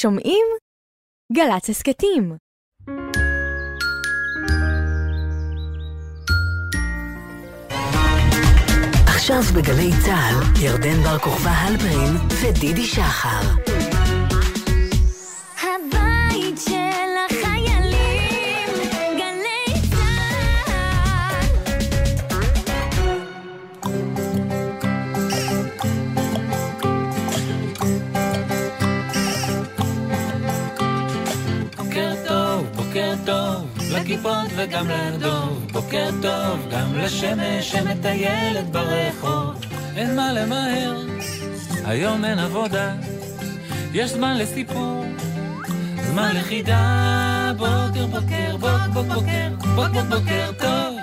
שומעים? גל"צ הסכתים. עכשיו בגלי צה"ל, ירדן בר כוכבא הלפרין ודידי שחר. לכיפות וגם לדוב. בוקר טוב, גם לשמש שמטיילת ברחוב. אין מה למהר, היום אין עבודה. יש זמן לסיפור, זמן לחידה. בוקר, בוקר, בוק, בוק, בוקר, בוק, בוק, בוקר טוב.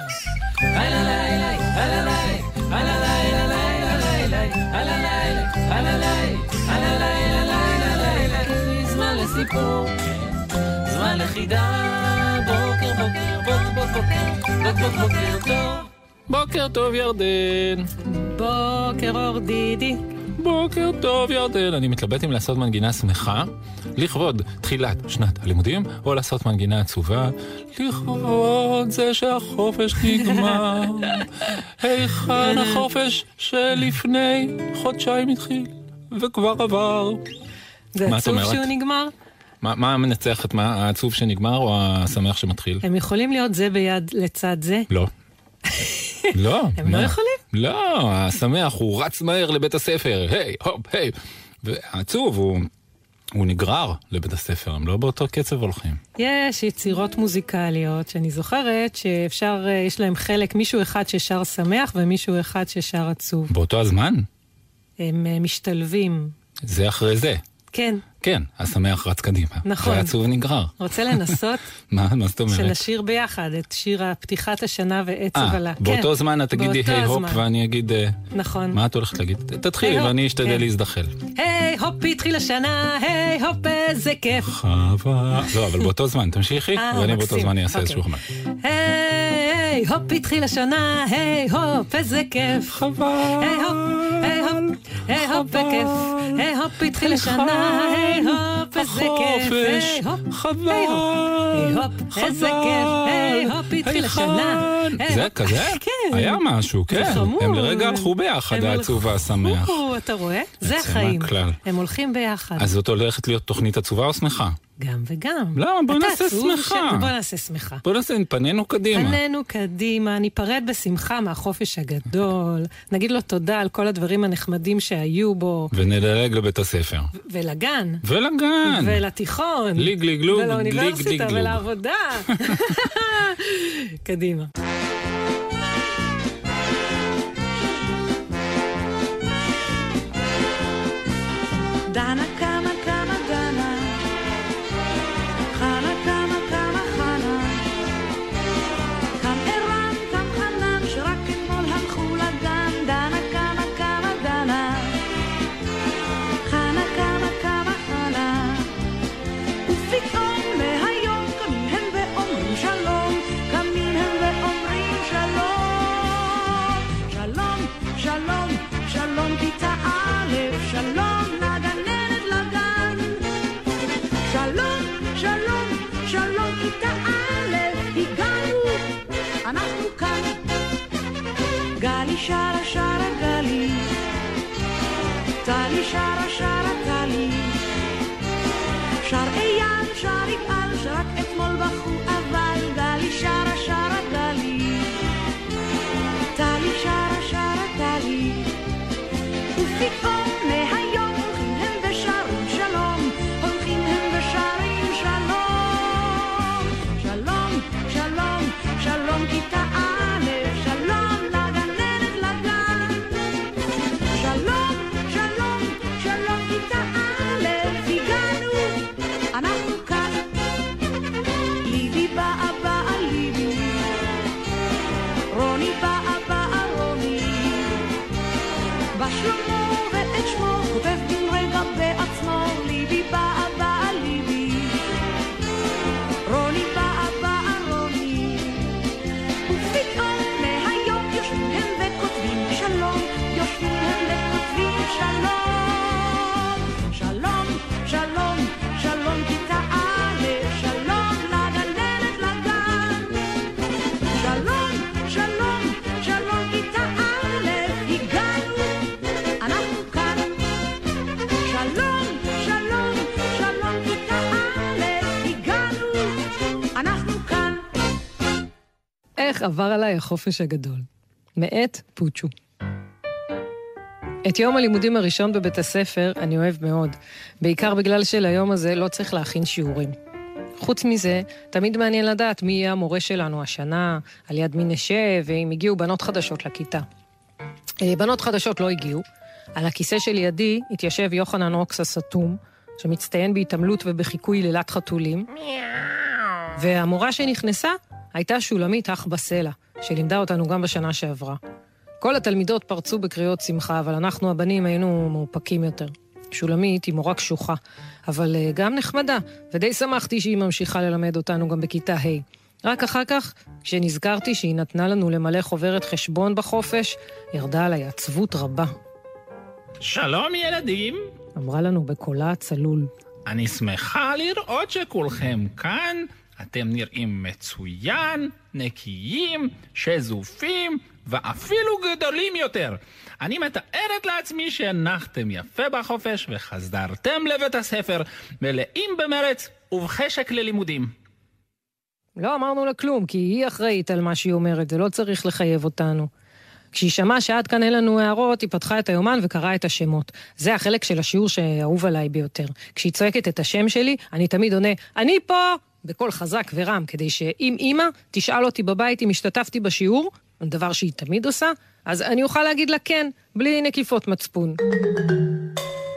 הלא לילה, הלא לילה, הלא לילה, לילה, לילה, הלא לילה, הלא לילה, הלא לילה, לילה, לילה. זמן לסיפור. זמן לחידה, בוקר בוקר, בוק בוק בוקר, בוק בוק בוקר טוב. בוקר טוב ירדן. בוקר אור דידי. בוקר טוב ירדן. אני מתלבט אם לעשות מנגינה שמחה, לכבוד תחילת שנת הלימודים, או לעשות מנגינה עצובה, לכבוד זה שהחופש נגמר. היכן החופש שלפני חודשיים התחיל, וכבר עבר. זה עצוב? שהוא נגמר? מה, מה מנצח את מה, העצוב שנגמר או השמח שמתחיל? הם יכולים להיות זה ביד לצד זה? לא. לא. הם לא מה? יכולים? לא, השמח הוא רץ מהר לבית הספר, היי, הופ, היי. והעצוב הוא, הוא נגרר לבית הספר, הם לא באותו קצב הולכים. יש יצירות מוזיקליות שאני זוכרת שאפשר, אה, יש להם חלק, מישהו אחד ששר שמח ומישהו אחד ששר עצוב. באותו הזמן, הם אה, משתלבים. זה אחרי זה. כן, כן, השמח רץ קדימה. נכון. והעצוב נגרר. רוצה לנסות מה, מה זאת אומרת? שנשיר ביחד את שיר פתיחת השנה ועצב אה, עלה. באותו כן, זמן את תגידי באותו היי הופ. ואני אגיד, אה, נכון. מה את הולכת להגיד? תתחילי ואני אשתדל כן. להזדחל. היי הופ, התחיל השנה, היי הופ, איזה כיף. חווה... לא, אבל באותו זמן, תמשיכי, אה, ואני באותו. זמן אעשה אוקיי. איזשהו חמל. היי, הופ, התחיל השנה, היי, הופ, איזה כיף. חווה... היי, הופ, היי, הופ, היי, הופ, בכיף. היי, הופ, התחיל השנה, היי, הופ, איזה כיף. היי, הופ, חווה... היי, הופ, היי, איזה כיף. היי, הופ, התחיל השנה. היי, זה. כזה? כן. היה משהו, כן. הם לרגע הלכו ביחד, העצוב והשמח. אתה רואה? זה החיים. הם הולכים ביחד. אז זאת הולכת להיות תוכנית עצובה או שמחה? גם וגם. למה? בוא נעשה שמחה. ש- בוא נעשה שמחה. בוא נעשה, פנינו קדימה. פנינו קדימה, ניפרד בשמחה מהחופש הגדול, נגיד לו תודה על כל הדברים הנחמדים שהיו בו, ונדלג לבית הספר. ולגן, ולגן. ולתיכון, ליג ליג לוג, ליג ליג ולאוניברסיטה. ולעבודה. קדימה. דנה עבר עליי החופש הגדול. מאת פוצ'ו. את יום הלימודים הראשון בבית הספר אני אוהב מאוד, בעיקר בגלל שליום הזה לא צריך להכין שיעורים. חוץ מזה, תמיד מעניין לדעת מי יהיה המורה שלנו השנה, על יד מי נשב, ואם הגיעו בנות חדשות לכיתה. אה, בנות חדשות לא הגיעו. על הכיסא שלידי התיישב יוחנן רוקס הסתום, שמצטיין בהתעמלות ובחיקוי לילת חתולים. והמורה שנכנסה הייתה שולמית אח בסלע, שלימדה אותנו גם בשנה שעברה. כל התלמידות פרצו בקריאות שמחה, אבל אנחנו הבנים היינו מאופקים יותר. שולמית היא מורה קשוחה, אבל אה, גם נחמדה, ודי שמחתי שהיא ממשיכה ללמד אותנו גם בכיתה ה'. רק אחר כך, כשנזכרתי שהיא נתנה לנו למלא חוברת חשבון בחופש, ירדה עליי עצבות רבה. שלום ילדים, אמרה לנו בקולה הצלול. אני שמחה לראות שכולכם כאן. אתם נראים מצוין, נקיים, שזופים, ואפילו גדולים יותר. אני מתארת לעצמי שהנחתם יפה בחופש וחזרתם לבית הספר, מלאים במרץ ובחשק ללימודים. לא אמרנו לה כלום, כי היא אחראית על מה שהיא אומרת, זה לא צריך לחייב אותנו. כשהיא שמעה שעד כאן אין לנו הערות, היא פתחה את היומן וקראה את השמות. זה החלק של השיעור שאהוב עליי ביותר. כשהיא צועקת את השם שלי, אני תמיד עונה, אני פה! בקול חזק ורם, כדי שאם אימא תשאל אותי בבית אם השתתפתי בשיעור, דבר שהיא תמיד עושה, אז אני אוכל להגיד לה כן, בלי נקיפות מצפון.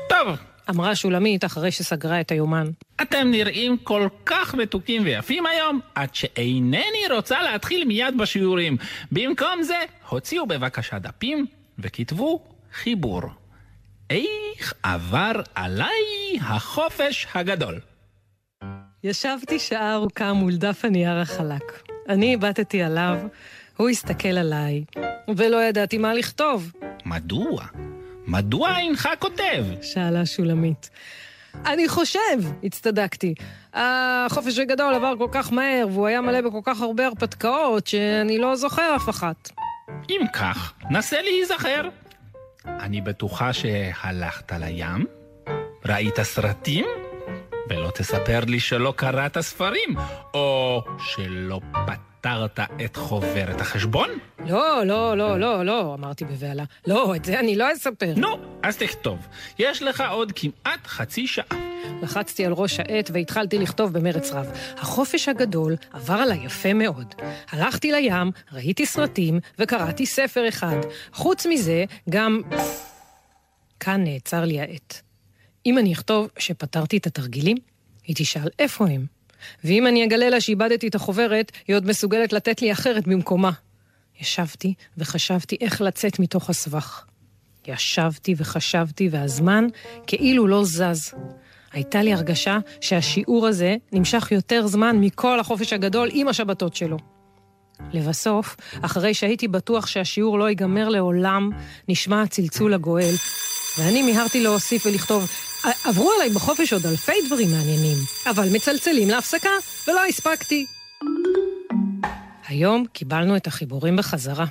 טוב, אמרה שולמית אחרי שסגרה את היומן. אתם נראים כל כך מתוקים ויפים היום, עד שאינני רוצה להתחיל מיד בשיעורים. במקום זה, הוציאו בבקשה דפים וכתבו חיבור. איך עבר עליי החופש הגדול. ישבתי שעה ארוכה מול דף הנייר החלק. אני הבטתי עליו, הוא הסתכל עליי, ולא ידעתי מה לכתוב, מדוע? מדוע אינך כותב? שאלה שולמית. אני חושב, הצטדקתי. החופש הגדול עבר כל כך מהר, והוא היה מלא בכל כך הרבה הרפתקאות, שאני לא זוכר אף אחת. אם כך, נסה להיזכר. אני בטוחה שהלכת לים, ראית סרטים, ולא תספר לי שלא קראת ספרים, או שלא פתרת את חוברת החשבון? לא, לא, לא, לא, לא, אמרתי בבהלה. לא, את זה אני לא אספר. נו, אז תכתוב. יש לך עוד כמעט חצי שעה. לחצתי על ראש העט והתחלתי לכתוב במרץ רב. החופש הגדול עבר עליי יפה מאוד. הלכתי לים, ראיתי סרטים וקראתי ספר אחד. חוץ מזה, גם... כאן נעצר לי העט. אם אני אכתוב שפתרתי את התרגילים, היא תשאל איפה הם. ואם אני אגלה לה שאיבדתי את החוברת, היא עוד מסוגלת לתת לי אחרת במקומה. ישבתי וחשבתי איך לצאת מתוך הסבך. ישבתי וחשבתי, והזמן כאילו לא זז. הייתה לי הרגשה שהשיעור הזה נמשך יותר זמן מכל החופש הגדול עם השבתות שלו. לבסוף, אחרי שהייתי בטוח שהשיעור לא ייגמר לעולם, נשמע הצלצול הגואל, ואני מיהרתי להוסיף ולכתוב, "ע- עברו עליי בחופש עוד אלפי דברים מעניינים, אבל מצלצלים להפסקה, ולא הספקתי. היום קיבלנו את החיבורים בחזרה.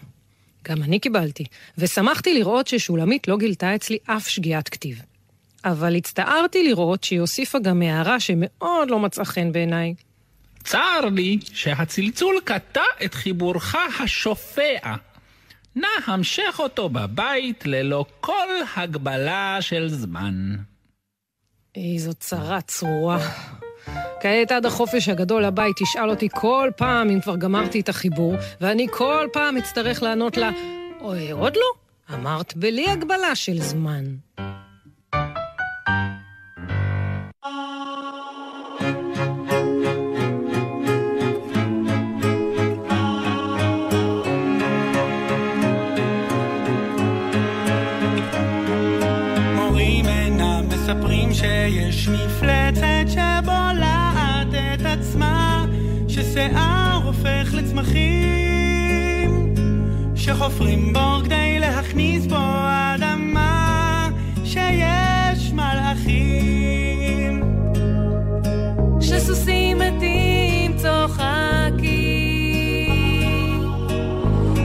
גם אני קיבלתי, ושמחתי לראות ששולמית לא גילתה אצלי אף שגיאת כתיב. אבל הצטערתי לראות שהיא הוסיפה גם הערה שמאוד לא מצאה חן בעיניי. צר לי שהצלצול קטע את חיבורך השופע. נא המשך אותו בבית ללא כל הגבלה של זמן. איזו צרה צרורה. כעת עד החופש הגדול הבא היא תשאל אותי כל פעם אם כבר גמרתי את החיבור, ואני כל פעם אצטרך לענות לה, אוי, עוד לא? אמרת בלי הגבלה של זמן. שיש מפלצת שבולעת את עצמה, ששיער הופך לצמחים, שחופרים בו כדי להכניס בו אדמה, שיש מלאכים. שסוסים מתים צוחקים,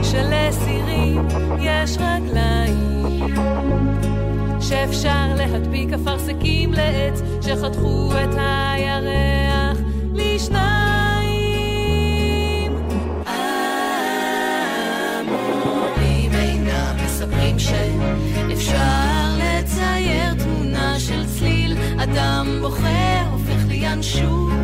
שלסירים יש רגליים, שאפשר להדביק אפרסקים לעץ שחתכו את הירח לשניים. מספרים שאפשר לצייר תמונה של צליל, אדם בוחר הופך לינשוף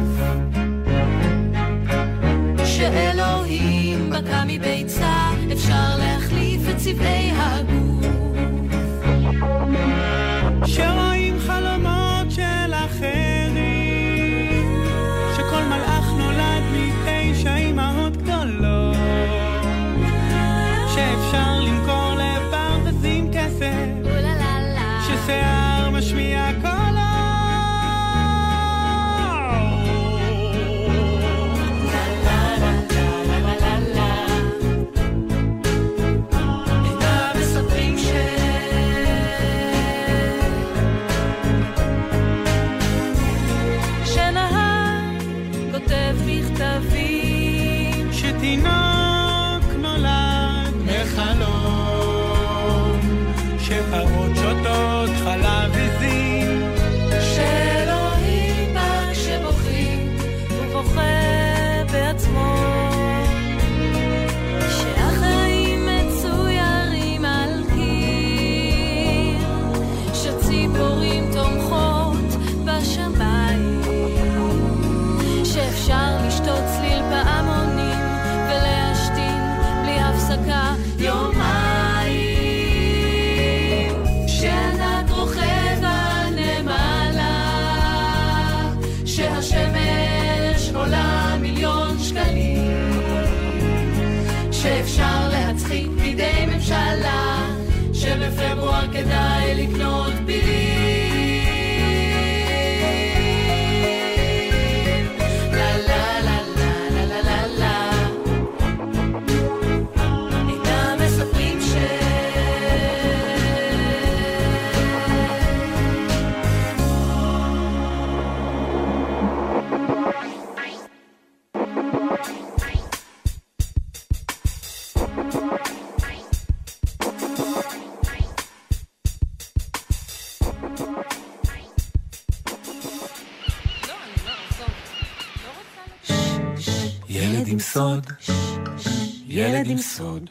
סוד, ילד עם סוד,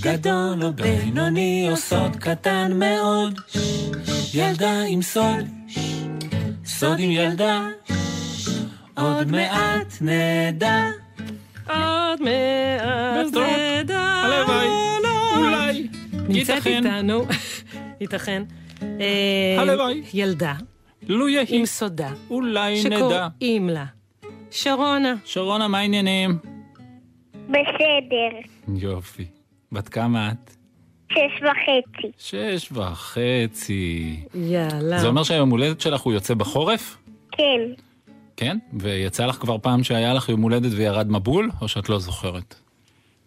גדול או בינוני או סוד קטן מאוד, ילדה עם סוד, סוד עם ילדה, עוד מעט נדע. עוד מעט נדע. הלוואי, אולי, נמצאת. איתנו, ייתכן, אה, הלוואי. ילדה לו יהי, עם סודה, אולי נדע. שקוראים לה שרונה. שרונה, מה העניינים? בסדר, יופי. בת כמה את? שש וחצי. שש וחצי. יאללה. זה אומר שהיום הולדת שלך הוא יוצא בחורף? כן, כן? ויצא לך כבר פעם שהיה לך יום הולדת וירד מבול, או שאת לא זוכרת?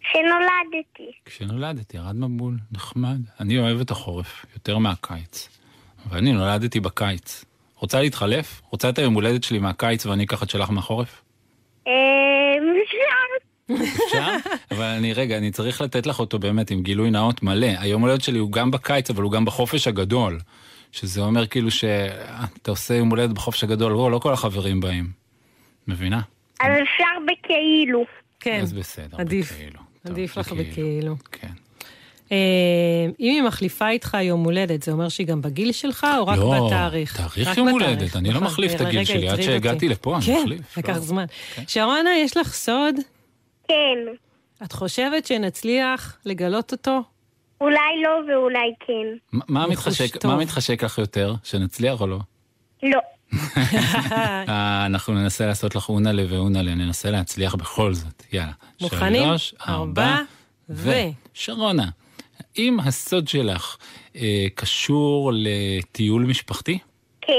כשנולדתי. כשנולדת ירד מבול, נחמד. אני אוהב את החורף, יותר מהקיץ. ואני נולדתי בקיץ. רוצה להתחלף? רוצה את היום הולדת שלי מהקיץ ואני אקח את שלך מהחורף? אפשר? אבל אני, רגע, אני צריך לתת לך אותו באמת עם גילוי נאות מלא. היום הולדת שלי הוא גם בקיץ, אבל הוא גם בחופש הגדול. שזה אומר כאילו שאתה עושה יום הולדת בחופש הגדול, לא, לא כל החברים באים. מבינה? אז אפשר בכאילו. כן, אז בסדר, עדיף. בכאילו. טוב, עדיף לך בכאילו. בכאילו. כן. אה, אם היא מחליפה איתך יום הולדת, זה אומר שהיא גם בגיל שלך או רק לא, בתאריך? תאריך רק יום בתאריך, הולדת, אני לא נכון. מחליף את רגע, הגיל שלי, עד שהגעתי. לפה אני כן, מחליף, לקח לא. זמן. כן. שרונה, יש לך סוד? כן. את חושבת שנצליח לגלות אותו? אולי לא ואולי כן. מה- מה מתחשק-. מה מתחשק לך יותר? שנצליח או לא? לא. אה, אנחנו ננסה לעשות לך אונלה ואונלה, ננסה להצליח בכל זאת. יאללה. מוכנים? שלוש, ארבע, ו... שרונה, האם הסוד שלך אה, קשור לטיול משפחתי? כן.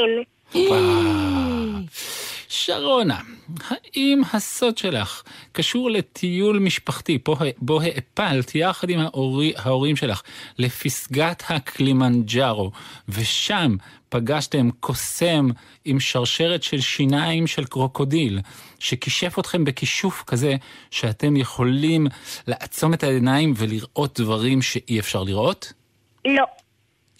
שרונה, האם הסוד שלך קשור לטיול משפחתי בו, בו העפלת יחד עם ההורי, ההורים שלך לפסגת הקלימנג'ארו, ושם פגשתם קוסם עם שרשרת של שיניים של קרוקודיל, שכישף אתכם בכישוף כזה שאתם יכולים לעצום את העיניים ולראות דברים שאי אפשר לראות? לא.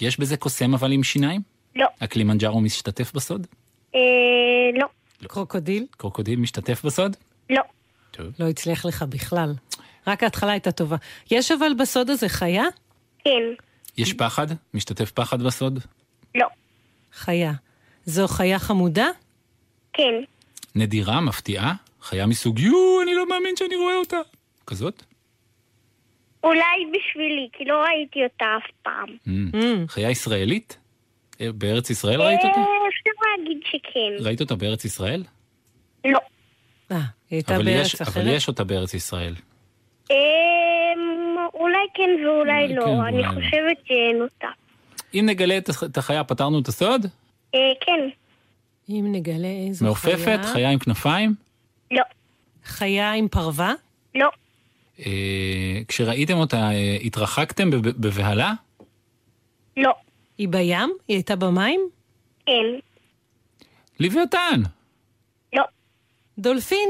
יש בזה קוסם אבל עם שיניים? לא. הקלימנג'ארו משתתף בסוד? אה, לא. קרוקודיל? קרוקודיל משתתף בסוד? לא. טוב. לא הצליח לך בכלל. רק ההתחלה הייתה טובה. יש אבל בסוד הזה חיה? כן. יש פחד? משתתף פחד בסוד? לא. חיה. זו חיה חמודה? כן. נדירה, מפתיעה? חיה מסוג יואו, אני לא מאמין שאני רואה אותה. כזאת? אולי בשבילי, כי לא ראיתי אותה אף פעם. Mm. חיה ישראלית? אה, בארץ ישראל ראית אותה? אה, אפשר להגיד שכן. ראית אותה בארץ ישראל? לא. אה, היא הייתה אבל בארץ יש- אחרת? אבל יש אותה בארץ ישראל. אמ, אולי כן ואולי כן, לא. ואולי אני לא. חושבת שאין אותה. אם נגלה את הח- את החיה, פתרנו את הסוד? אה, כן. אם נגלה איזו מעופפת? חיה... חיה עם כנפיים? לא. חיה עם פרווה? לא. אה, כשראיתם אותה, אה, התרחקתם בב- בבהלה? לא. היא בים? היא הייתה במים? כן. לוויתן! לא. דולפין?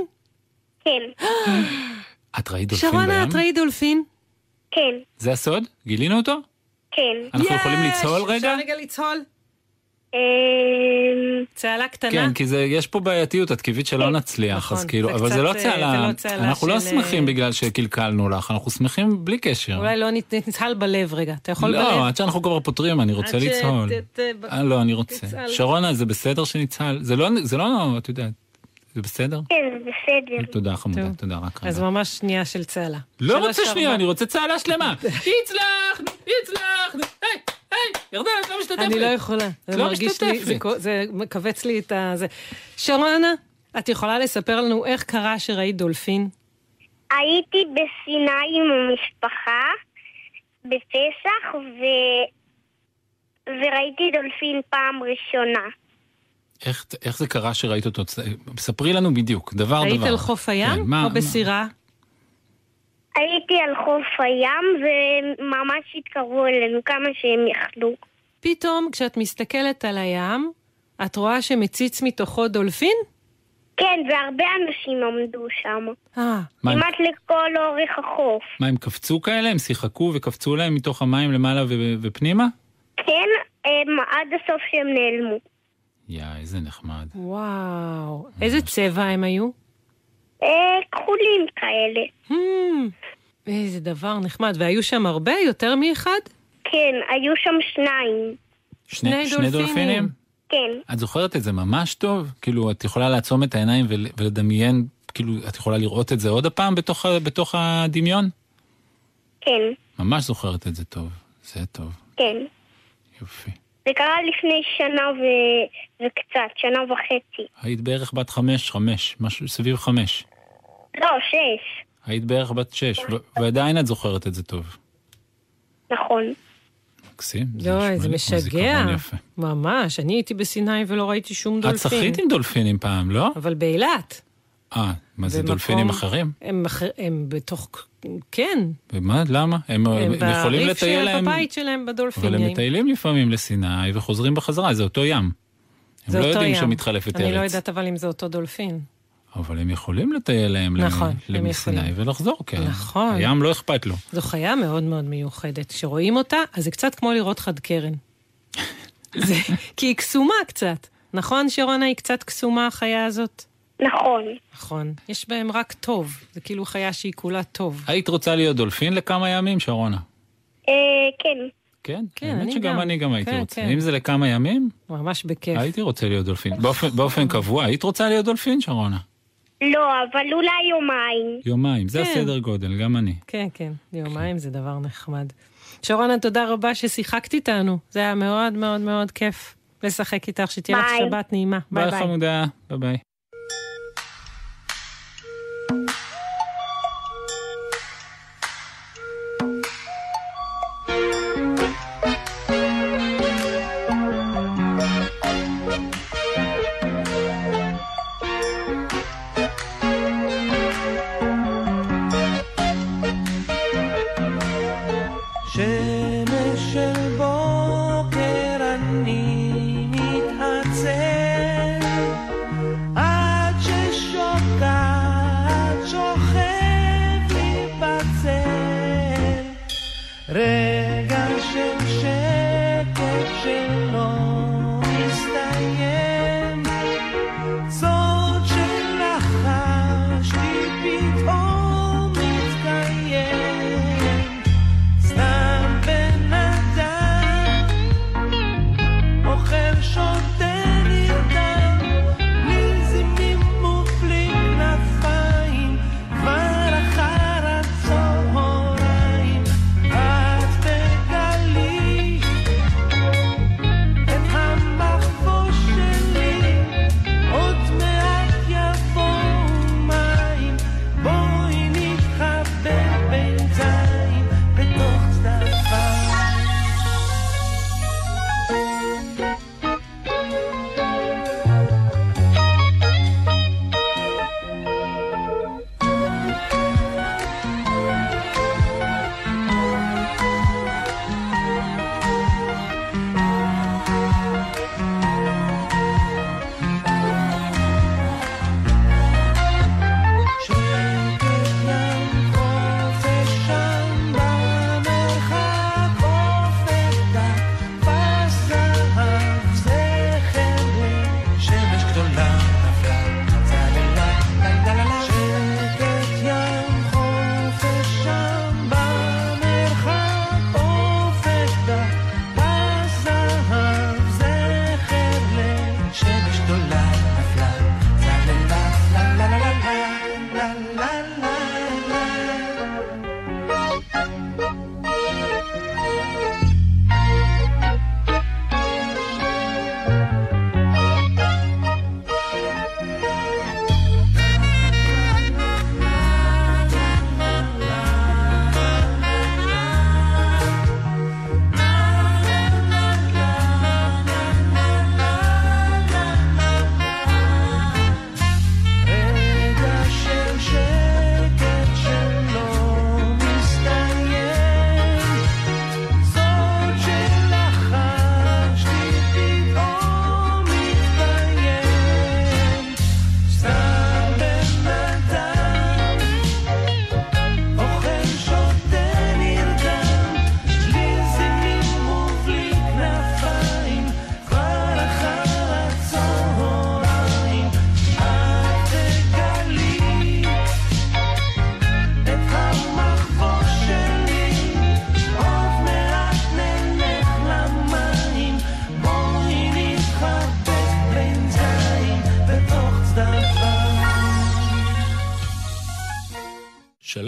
כן. את ראית דולפין בים? שרונה, את ראית דולפין? כן. זה הסוד? גילינו אותו? כן. אנחנו יכולים לצהול רגע? אפשר רגע לצהול? אמ, צהלה קטנה? כן, כי זה, יש פה בעייתיות, את קיווית שלא נצליח, נכון, אז כאילו, זה אבל זה לא אה, צהלה, זה לא צהלה אנחנו לא של, שמחים אה, בגלל שקלקלנו לך, אנחנו שמחים בלי קשר. אולי לא נצהל בלב רגע. אתה יכול בלב? לא, עד שאנחנו כבר פותרים, אני רוצה ש- לצהול. ת- ת- אה, לא, אני רוצה. תצהל. שרונה, זה בסדר שנצהל? זה לא, זה לא, את יודעת, זה בסדר? כן, בסדר. תודה חמודה, טוב. תודה, רק רגע. אז ממש שנייה של צהלה. לא רוצה שנייה. אני רוצה צהלה שלמה. הצלחנו, הצלחנו, ירדן, את לא משתתפת. אני לא יכולה. זה לא מרגיש לי, משתתפת. זה כו- זה מכווץ לי את ה... זה. שרונה, את יכולה לספר לנו איך קרה שראית דולפין? הייתי בסיני עם המשפחה בפסח, ו... וראיתי דולפין פעם ראשונה. איך, איך זה קרה שראית אותו? ספרי לנו בדיוק, דבר דבר. היית על חוף הים כן, מה- או בסירה? הייתי על חוף הים, וממש התקרבו אלינו כמה שהם יכלו. פתאום, כשאת מסתכלת על הים, את רואה שמציץ מתוכו דולפין? כן, והרבה אנשים עמדו שם. אה, מה, הם, כמעט לכל אורך החוף. מה, הם קפצו כאלה? הם שיחקו וקפצו להם מתוך המים למעלה ו- ופנימה? כן, הם עד הסוף שהם נעלמו. יא, איזה נחמד. וואו. איזה צבע הם היו? אה, כחולים כאלה. Hmm, איזה דבר נחמד. והיו שם הרבה? יותר מאחד? כן, היו שם שניים. שני, שני שני דולפינים. דולפינים? כן, את זוכרת את זה ממש טוב? כאילו, את יכולה לעצום את העיניים ול- ולדמיין, כאילו, את יכולה לראות את זה עוד הפעם בתוך, בתוך הדמיון? כן, ממש זוכרת את זה טוב. זה טוב. כן. יופי. זה קרה לפני שנה ו... וקצת, שנה וחצי. היית בערך בת חמש, חמש, משהו סביב חמש. לא, שש. היית בערך בת שש, ו- ועדיין את זוכרת את זה טוב. נכון. מקסים. יואי, זה משגע. ממש. אני הייתי בסיני ולא ראיתי שום את דולפין. שחית עם דולפינים פעם, לא? אבל באילת. אה, מה זה במקום- דולפינים אחרים? הם, אחר- הם בתוך... כן. ומה, למה? הם, הם יכולים בריף לטייל של להם, בבית שלהם אבל הם בדולפינים. מטיילים לפעמים לסיני וחוזרים בחזרה, זה אותו ים. זה הם לא אותו יודעים ים. שמתחלפת אני לא ארץ. יודעת אבל אם זה אותו דולפין. אבל הם יכולים לטייל להם נכון, למ- הם לסיני יכולים. ולחזור, כן. נכון. הים לא אכפת לו. זו חיה מאוד מאוד מיוחדת. כשרואים אותה, אז זה קצת כמו לראות חד קרן. זה, כי היא קסומה קצת. נכון, שרונה? היא קצת קסומה, החיה הזאת? נכון. נכון. יש בהם רק טוב. זה כאילו חיה שהיא כולה טוב. היית רוצה להיות דולפין לכמה ימים, שרונה? אה, כן. כן, כן, האמת שגם גם. אני גם הייתי כן, רוצה. כן. אם זה לכמה ימים, ממש בכיף. הייתי רוצה להיות דולפין. באופן- באופן קבוע, היית רוצה להיות דולפין, שרונה? לא, אבל אולי יומיים. יומיים, זה כן. הסדר גודל, גם אני. כן, כן. יומיים זה דבר נחמד. שרונה, תודה רבה ששיחקת איתנו. זה היה מאוד מאוד מאוד כיף לשחק איתך, שתהיה לך ביי. שבת נעימה. ביי ביי ביי. חמודה, ביי ביי.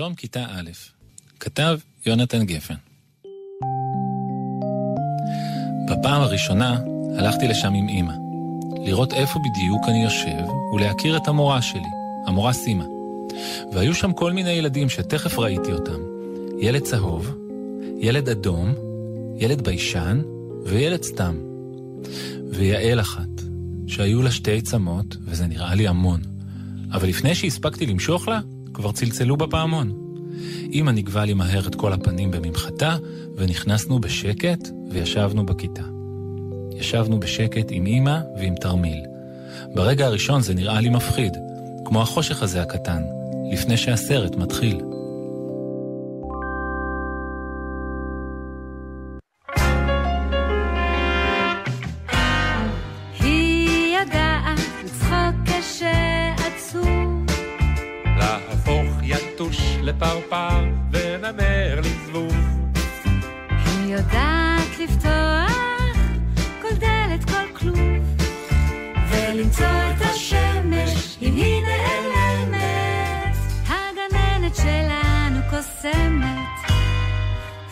שלום כיתה א', כתב יונתן גפן. בפעם הראשונה הלכתי לשם עם אמא, לראות איפה בדיוק אני יושב ולהכיר את המורה שלי, המורה סימה. והיו שם כל מיני ילדים שתכף ראיתי אותם. ילד צהוב, ילד אדום, ילד ביישן וילד סתם. ויעל אחת, שהיו לה שתי צמות, וזה נראה לי המון. אבל לפני שהספקתי למשוך לה, כבר צלצלו בפעמון. אמא נגבה לי מהר את כל הפנים בממחטה, ונכנסנו בשקט וישבנו בכיתה. ישבנו בשקט עם אמא ועם תרמיל. ברגע הראשון זה נראה לי מפחיד, כמו החושך הזה הקטן, לפני שהסרט מתחיל. קוסמת,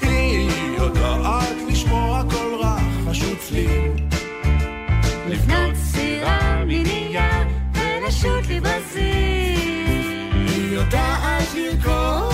היא יודעת לשמוע כל רחש וצליל. לבנות סירה מנייר ולשוט לי בזיר. היא יודעת לרקוד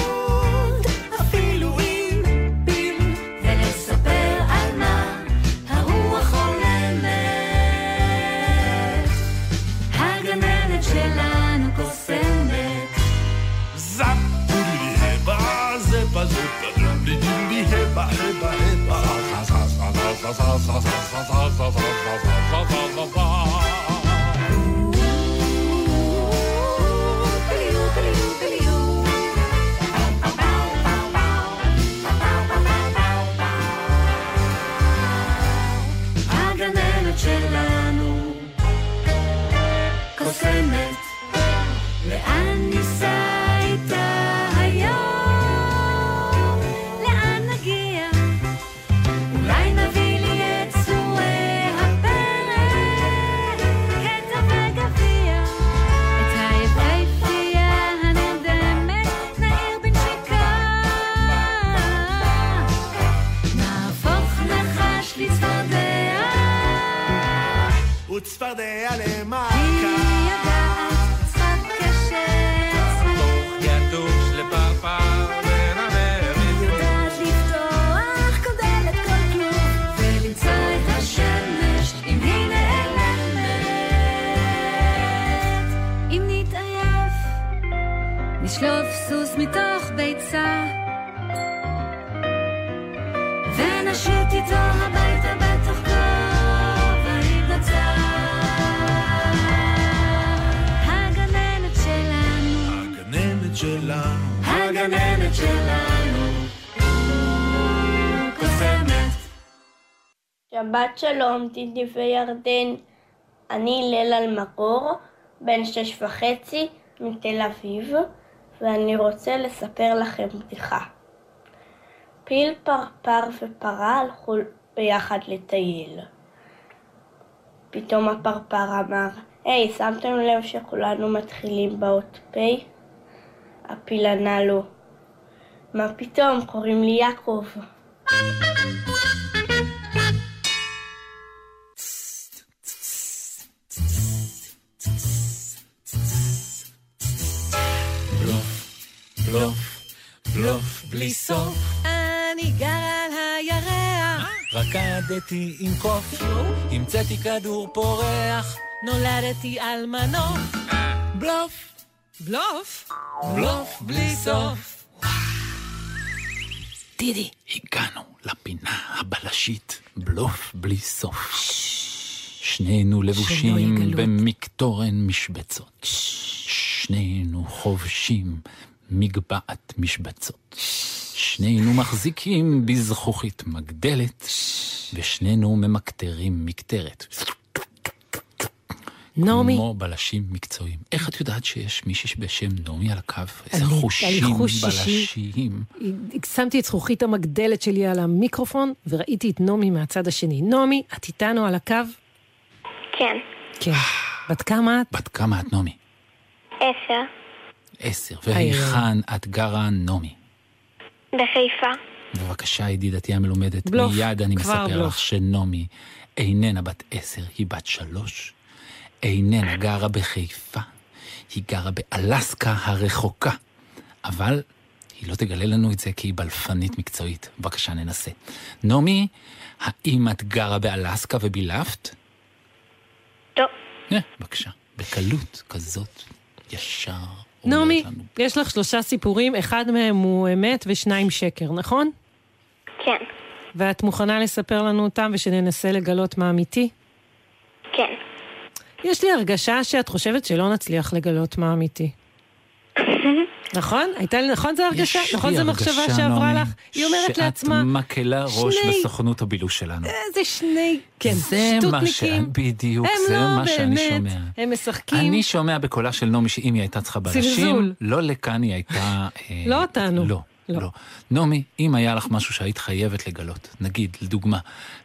שבת שלום, טידי וירדן. אני ליל אלמגור, בן שש וחצי, מתל אביב, ואני רוצה לספר לכם בדיחה. פיל, פרפר ופרה הלכו ביחד לטייל. פתאום הפרפר אמר, היי, שמתם לב שכולנו מתחילים באות פ'? הפיל ענה לו, מה פתאום, קוראים לי יעקב. בלי סוף. אני גר על הירח, רקדתי עם קוף, המצאתי כדור פורח, נולדתי על מנוף. בלוף, בלוף? בלוף בלי סוף. דידי, הגענו לפינה הבלשית, בלוף בלי סוף. שנינו לבושים. במקטורן משבצות. שנינו חובשים מגבעת משבצות. שנינו מחזיקים בזכוכית מגדלת, ושנינו ממקטרים מקטרת. נעמי, כמו בלשים מקצועיים. איך את יודעת שיש מישהי בשם נעמי על הקו? איזה חושים. בלשיים. שמתי את זכוכית המגדלת שלי על המיקרופון, וראיתי את נעמי מהצד השני. נעמי, את איתנו על הקו? כן. כן. בת כמה את? בת כמה את, נעמי? עשר. עשר. והיכן את גרה, נעמי? בחיפה. בבקשה, ידידתי המלומדת, בלוף, מיד אני מספר בלוף. לך שנעמי איננה בת עשר, היא בת שלוש. איננה גרה בחיפה, היא גרה באלסקה הרחוקה. אבל היא לא תגלה לנו את זה כי היא בלפנית מקצועית. בבקשה, ננסה. נעמי, האם את גרה באלסקה ובילפת? לא. אה, בבקשה. בקלות כזאת, ישר. נעמי. יש לך שלושה סיפורים, אחד מהם הוא אמת ושניים שקר, נכון? כן. ואת מוכנה לספר לנו אותם ושננסה לגלות מה אמיתי? כן. יש לי הרגשה שאת חושבת שלא נצליח לגלות מה אמיתי. נכון? הייתה לי, נכון זה הרגשה? נכון זו מחשבה שעברה לך? היא אומרת לעצמה, שאת מקלה ראש בסוכנות הבילוש שלנו. איזה שני, כן, זה. שטותניקים. בדיוק, זה לא מה שאני שומע. הם משחקים. אני שומע בקולה של נעמי שאם היא הייתה צריכה בלשים. לא לכאן היא הייתה... אה, לא אותנו. לא, לא. לא. נעמי, אם היה לך משהו שהיית חייבת לגלות, נגיד, לדוגמה,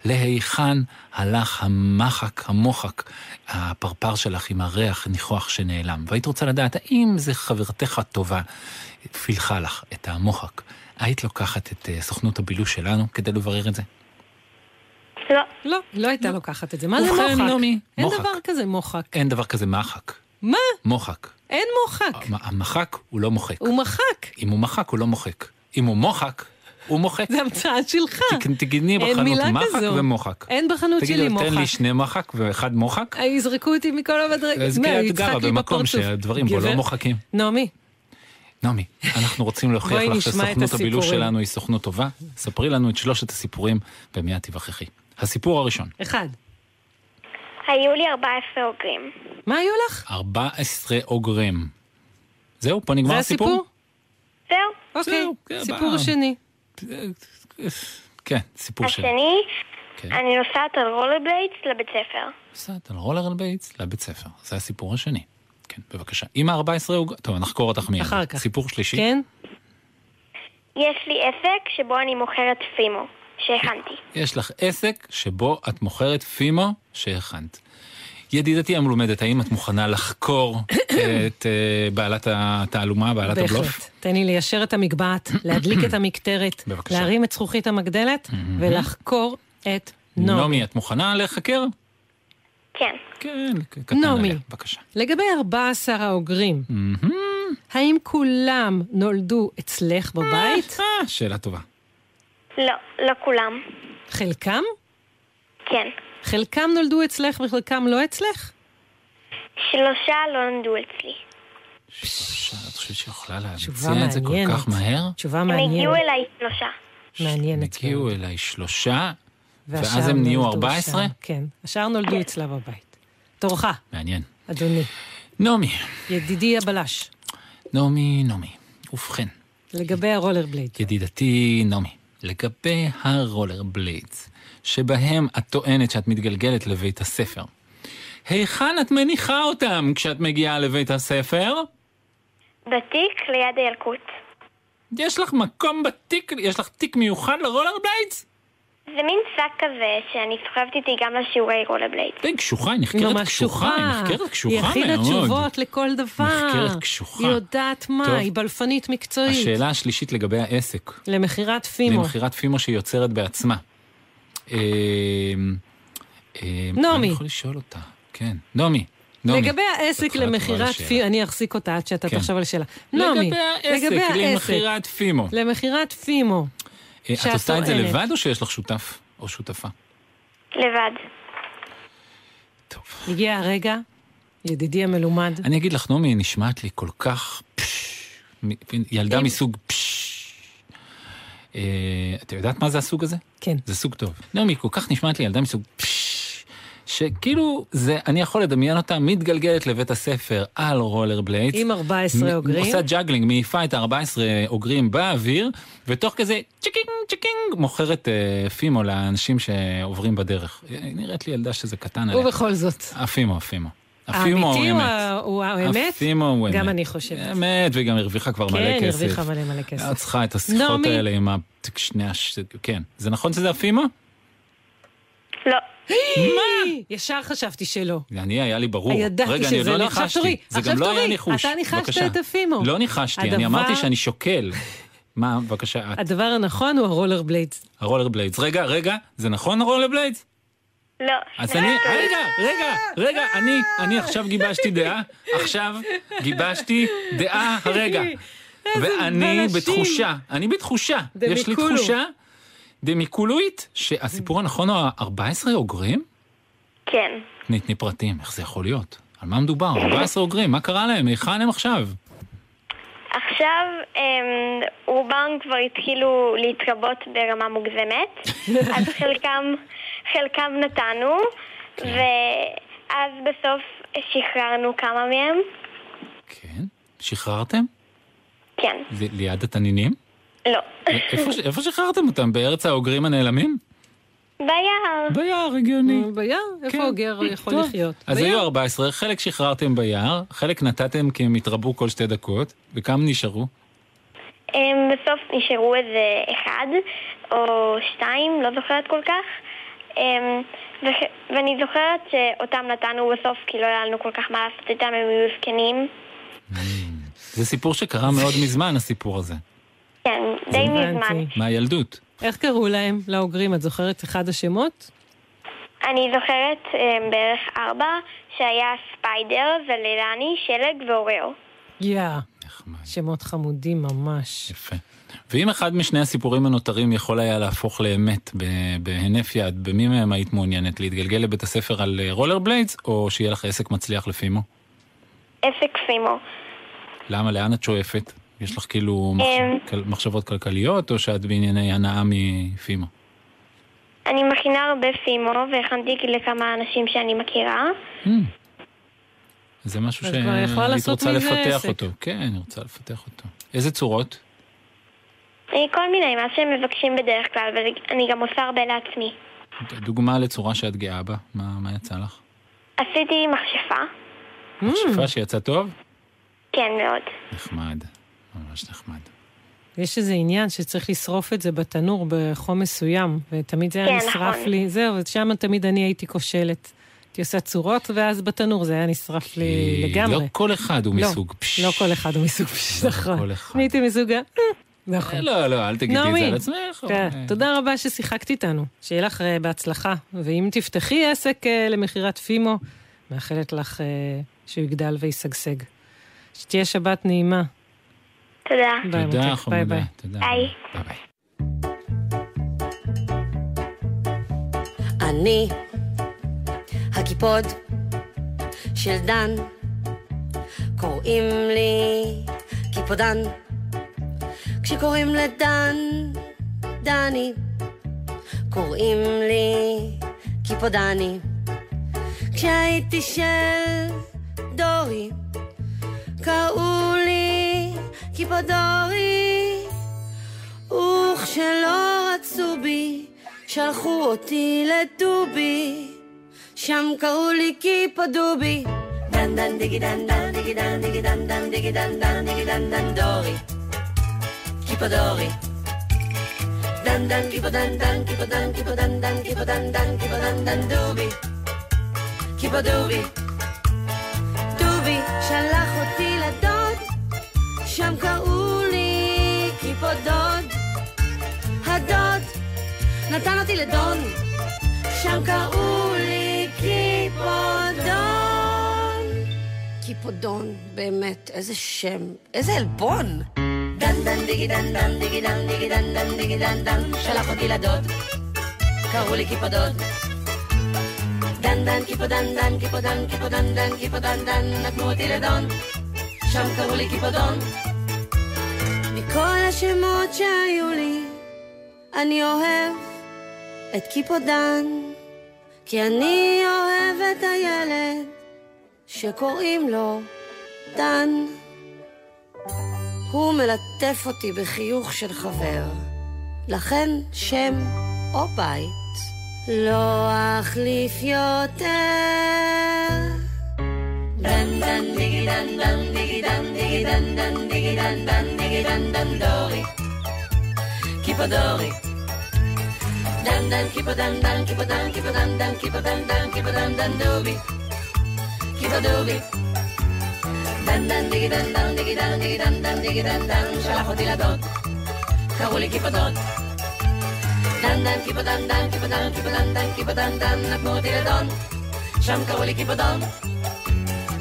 להיכן הלך המחק, המוחק, הפרפר שלך עם הריח ניחוח שנעלם, והיית רוצה לדעת האם זה חברתך הטובה פילחה לך את המוחק, היית לוקחת את אה, סוכנות הבילוש שלנו כדי לברר את זה? לא. לא, לא הייתה לוקחת את זה. מה זה מוחק? נעמי, אין מוחק. דבר כזה מוחק. אין דבר כזה מחק. מה? מוחק. אין מוחק. המ- המחק הוא לא מוחק. הוא מחק. אם הוא מחק, הוא לא מוחק. אם הוא מוחק, הוא מוחק. זה המצאה שלך. אין בחנות מחק כזו. ומוחק. אין בחנות תגידי שלי לו, תן לי מוחק. שני מחק ואחד מוחק. יזרקו אותי מכל המדרגות. אז מה, כי את יצחק גרה במקום. שהדברים בו לא. מוחקים. נעמי, נעמי, אנחנו רוצים להוכיח לך שסוכנות הבילוש. שלנו היא סוכנות טובה. ספרי לנו את שלושת הסיפורים ומיד תיווכחי. הסיפור הראשון, אחד. היו לי 14 אוגרים. מה היו לך? 14 אוגרים. זהו, פה נגמר? הסיפור? זהו. אוקיי, כן, סיפור בא. השני. כן, סיפור שלי. השני, כן. אני נוסעת על רולרבליידס לבית ספר. נוסעת על רולרבליידס לבית ספר. זה הסיפור השני. כן, בבקשה. עם ה-14 אוגרים... טוב, נחקור אותך מיד. אחר כך. סיפור שלישי. כן? יש לי עסק שבו אני מוכרת פימו, שהכנתי. יש לך עסק שבו את מוכרת פימו שהכנת. ידידתי המלומדת, האם את מוכנה לחקור את אה, בעלת התעלומה, בעלת הבלוף? בהחלט. תן לי ליישר את המגבעת, להדליק את המקטרת. להרים את זכוכית המגדלת ולחקור את נעמי. נעמי, את מוכנה להיחקר? כן. כן, קטן נעמי. עליה, בבקשה. לגבי 14 האוגרים, האם כולם נולדו אצלך בבית? אה, שאלה טובה. לא, לא כולם. חלקם? כן. חלקם נולדו אצלך וחלקם לא אצלך? שלושה לא נולדו אצלי. שלושה, את חושבת שיכולה להמציא את זה כל. כך מהר? תשובה הם מעניינת. הגיעו אליי שלושה. מעניינת. הגיעו אליי שלושה, ואז הם נהיו נולדו 14? שם. כן, השאר נולדו אצלה בבית. תורך, מעניין. אדוני. נעמי, ידידי הבלש, נעמי, נעמי. ובכן, לגבי הרולר בלייד. ידידתי נעמי, לגבי הרולר בליידס, שבהם את טוענת שאת מתגלגלת לבית הספר, היכן את מניחה אותם כשאת מגיעה לבית הספר? בתיק ליד הילקוט. יש לך מקום בתיק, יש לך תיק מיוחד לרולר בליידס? זה מין שק כזה שאני סוחבת איתי גם לשיעורי רולרבליידס. די קשוחה, היא נחקרת קשוחה, היא נחקרת קשוחה היא מאוד. הכינה תשובות לכל דבר. נחקרת קשוחה. היא יודעת מה, טוב. היא בלפנית מקצועית. השאלה השלישית לגבי העסק, למכירת פימו. למכירת פימו שהיא יוצרת בעצמה. אה, אה, נעמי. אני יכול לשאול אותה, כן. נעמי, נעמי. לגבי העסק למכירת. פימו, אני אחזיק אותה עד שאתה כן. תחשוב על שאלה. נעמי, לגבי העסק, למכירת פימו. למכירת פימו. אה, את עושה את זה. לבד או שיש לך שותף או שותפה? לבד. הגיע הרגע, ידידי המלומד. אני אגיד לך, נעמי, נשמעת לי כל כך... פש, מ- ילדה מסוג פש. אה, את יודעת מה זה הסוג הזה? כן. זה סוג טוב. נעמי, כל כך נשמעת לי ילדה מסוג. שכאילו, זה, אני יכול לדמיין אותה מתגלגלת לבית הספר על רולר בליידס. עם 14 מ- אוגרים. עושה ג'אגלינג, מעיפה את ה-14 אוגרים באוויר, ותוך כזה צ'יקינג צ'יקינג מוכרת אה, פימו לאנשים שעוברים בדרך. אה, נראית לי ילדה שזה קטן עליה. ובכל זאת. הפימו, הפימו. הפימו הוא האמיתי הוא האמת? הפימו הוא אמת. גם אני חושבת. אמת, והיא גם הרוויחה כבר מלא כן, כסף. הרוויחה מלא מלא כסף. את צריכה את השיחות. האלה עם ה... שני הש... כן. זה נכון שזה הפימו? לא. מה? ישר חשבתי שלא. אני, היה לי ברור. ידעתי שזה לא. לא עכשיו ניחשתי. תורי, זה עכשיו גם לא היה תורי. ניחוש. אתה ניחשת. את הפימו. לא ניחשתי, אני אמרתי שאני שוקל. מה, בבקשה, את. הדבר הנכון הוא הרולר בליידס. הרולר בליידס. רגע, רגע, זה נכון הרולר בליידס? לא. אז אני, רגע, רגע, רגע, אני, אני עכשיו גיבשתי דעה, עכשיו גיבשתי דעה הרגע. ואני. בתחושה, אני בתחושה, יש לי. תחושה דמיקולואית, שהסיפור הנכון הוא ה-14 אוגרים? כן. תני, תני פרטים, איך זה יכול להיות? על מה מדובר? 14 אוגרים, מה קרה להם? היכן הם עכשיו? עכשיו אמ, רובם כבר התחילו להתרבות ברמה מוגזמת, אז חלקם, חלקם נתנו, ואז בסוף שחררנו כמה מהם. כן? שחררתם? כן. זה ליד התנינים? לא. איפה, איפה שחררתם אותם? בארץ האוגרים הנעלמים? ביער. ביער, הגיוני. ביער? איפה אוגר יכול טוב. לחיות? אז ביער. היו 14, חלק שחררתם ביער, חלק נתתם כי הם התרבו כל שתי דקות, וכמה נשארו? בסוף נשארו איזה אחד או שתיים, לא זוכרת כל כך. אמ, ואני זוכרת שאותם נתנו בסוף כי לא היה לנו כל כך מה לעשות איתם, הם היו זקנים. זה סיפור שקרה מאוד מזמן, הסיפור הזה. כן, די מזמן. מהילדות. איך קראו להם, לאוגרים? את זוכרת אחד השמות? אני זוכרת אמ, בערך ארבע, שהיה ספיידר ולילני, שלג ואוריאו. יא. שמות חמודים ממש. יפה. ואם אחד משני הסיפורים הנותרים יכול היה להפוך לאמת בהינף יד, במי מהם היית מעוניינת? להתגלגל לבית הספר על אה, רולר בליידס, או שיהיה לך עסק מצליח לפימו? עסק פימו. למה? לאן את שואפת? יש לך כאילו. אמ. מחשבות כלכליות, או שאת בענייני הנאה מפימו? אני מכינה הרבה פימו, והכנתי לכמה אנשים שאני מכירה. זה משהו שהיית רוצה לפתח עסק. אותו. כן, אני רוצה לפתח אותו. איזה צורות? אה, כל מיני, מה שהם מבקשים בדרך כלל, ואני גם עושה הרבה לעצמי. דוגמה לצורה שאת גאה בה, מה, מה יצא לך? עשיתי מכשפה. Mm. מכשפה שיצא טוב? כן, מאוד. נחמד, ממש נחמד. יש איזה עניין שצריך לשרוף את זה בתנור בחום מסוים, ותמיד זה היה כן, נשרף נכון. לי, זהו, שם תמיד אני הייתי כושלת. הייתי עושה צורות, ואז בתנור זה היה נשרף לי לגמרי. לא כל אחד הוא לא, מסוג פש. לא כל אחד הוא מסוג פש, נכון. כל אחד. אני הייתי מסוג ה... אה, נכון. לא, לא, אל תגידי את זה על עצמך. כן, אה, תודה רבה ששיחקת איתנו. שיהיה לך אה, בהצלחה. ואם תפתחי עסק אה, למכירת פימו, מאחלת לך אה, שהוא יגדל וישגשג. שתהיה שבת נעימה. תודה. ביי, תודה, חמודה. תודה. ביי. אני הקיפוד של דן, קוראים לי קיפודן. כשקוראים לדן, דני, קוראים לי קיפודני. כשהייתי של דורי, קראו לי קיפודורי. וכשלא רצו בי, שלחו אותי לדובי, שם קראו לי קיפודובי. דן דן דיגי דן דן דיגי דן דיגי דן דן דיגי דן דן דן דן דורי. קיפודורי. דן דן קיפו דן דן קיפו דן קיפו דן דן קיפו דן דובי. קיפו דובי. שלח אותי לדוד, שם קראו לי קיפודוד. הדוד נתן אותי לדון, שם קראו לי קיפודון. קיפודון, באמת, איזה שם, איזה עלבון. דן דן דיגי דן דן דיגי דן דיגי דן דן דיגי דן דן, שלח אותי לדוד, קראו לי קיפודוד. דן דן קיפודן דן קיפודן קיפודן דן קיפודן דן, נתנו אותי לדון, שם קראו לי קיפודון. מכל השמות שהיו לי, אני אוהב את קיפודן, כי אני אוהב את הילד שקוראים לו דן. הוא מלטף אותי בחיוך של חבר, לכן שם או בית לא אחליף יותר. דן דן דיגי דן דן דיגי דן דיגי דן דן דיגי דן דן דיגי דן דן דורי קיפודורי Dan dan keep a dan dan keep a dan keep a dan dan דן דן דיגי דן דן דיגי דן דיגי דן דן דיגי דן דן שלח אותי לדוד קראו לי קיפדון דן דן קיפדן דן קיפדן קיפדן דן קיפדן דן נתנו אותי לדון שם קראו לי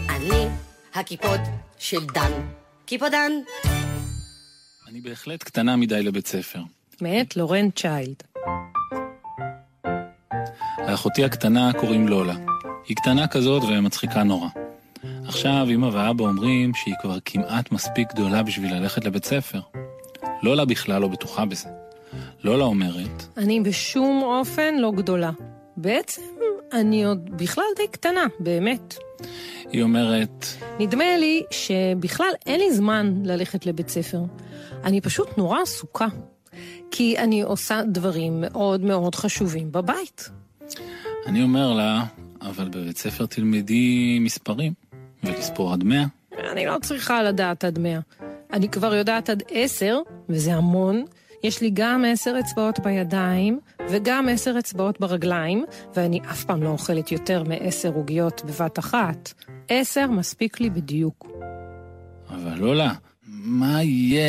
אני הקיפוד של דן קיפדן אני בהחלט קטנה מדי לבית ספר. מאת לורן צ'יילד. לאחותי הקטנה קוראים לולה. היא קטנה כזאת ומצחיקה נורא. עכשיו אמא ואבא אומרים שהיא כבר כמעט מספיק גדולה בשביל ללכת לבית ספר. לולה בכלל לא בטוחה בזה. לולה אומרת, אני בשום אופן לא גדולה. בעצם אני עוד בכלל די קטנה, באמת. היא אומרת, נדמה לי שבכלל אין לי זמן ללכת לבית ספר. אני פשוט נורא עסוקה. כי אני עושה דברים מאוד מאוד חשובים בבית. אני אומר לה, אבל בבית ספר תלמדי מספרים, ולספור עד מאה. אני לא צריכה לדעת עד מאה. אני כבר יודעת עד עשר, וזה המון. יש לי גם עשר אצבעות בידיים, וגם עשר אצבעות ברגליים, ואני אף פעם לא אוכלת יותר מעשר עוגיות בבת אחת. עשר מספיק לי בדיוק. אבל לולה, מה יהיה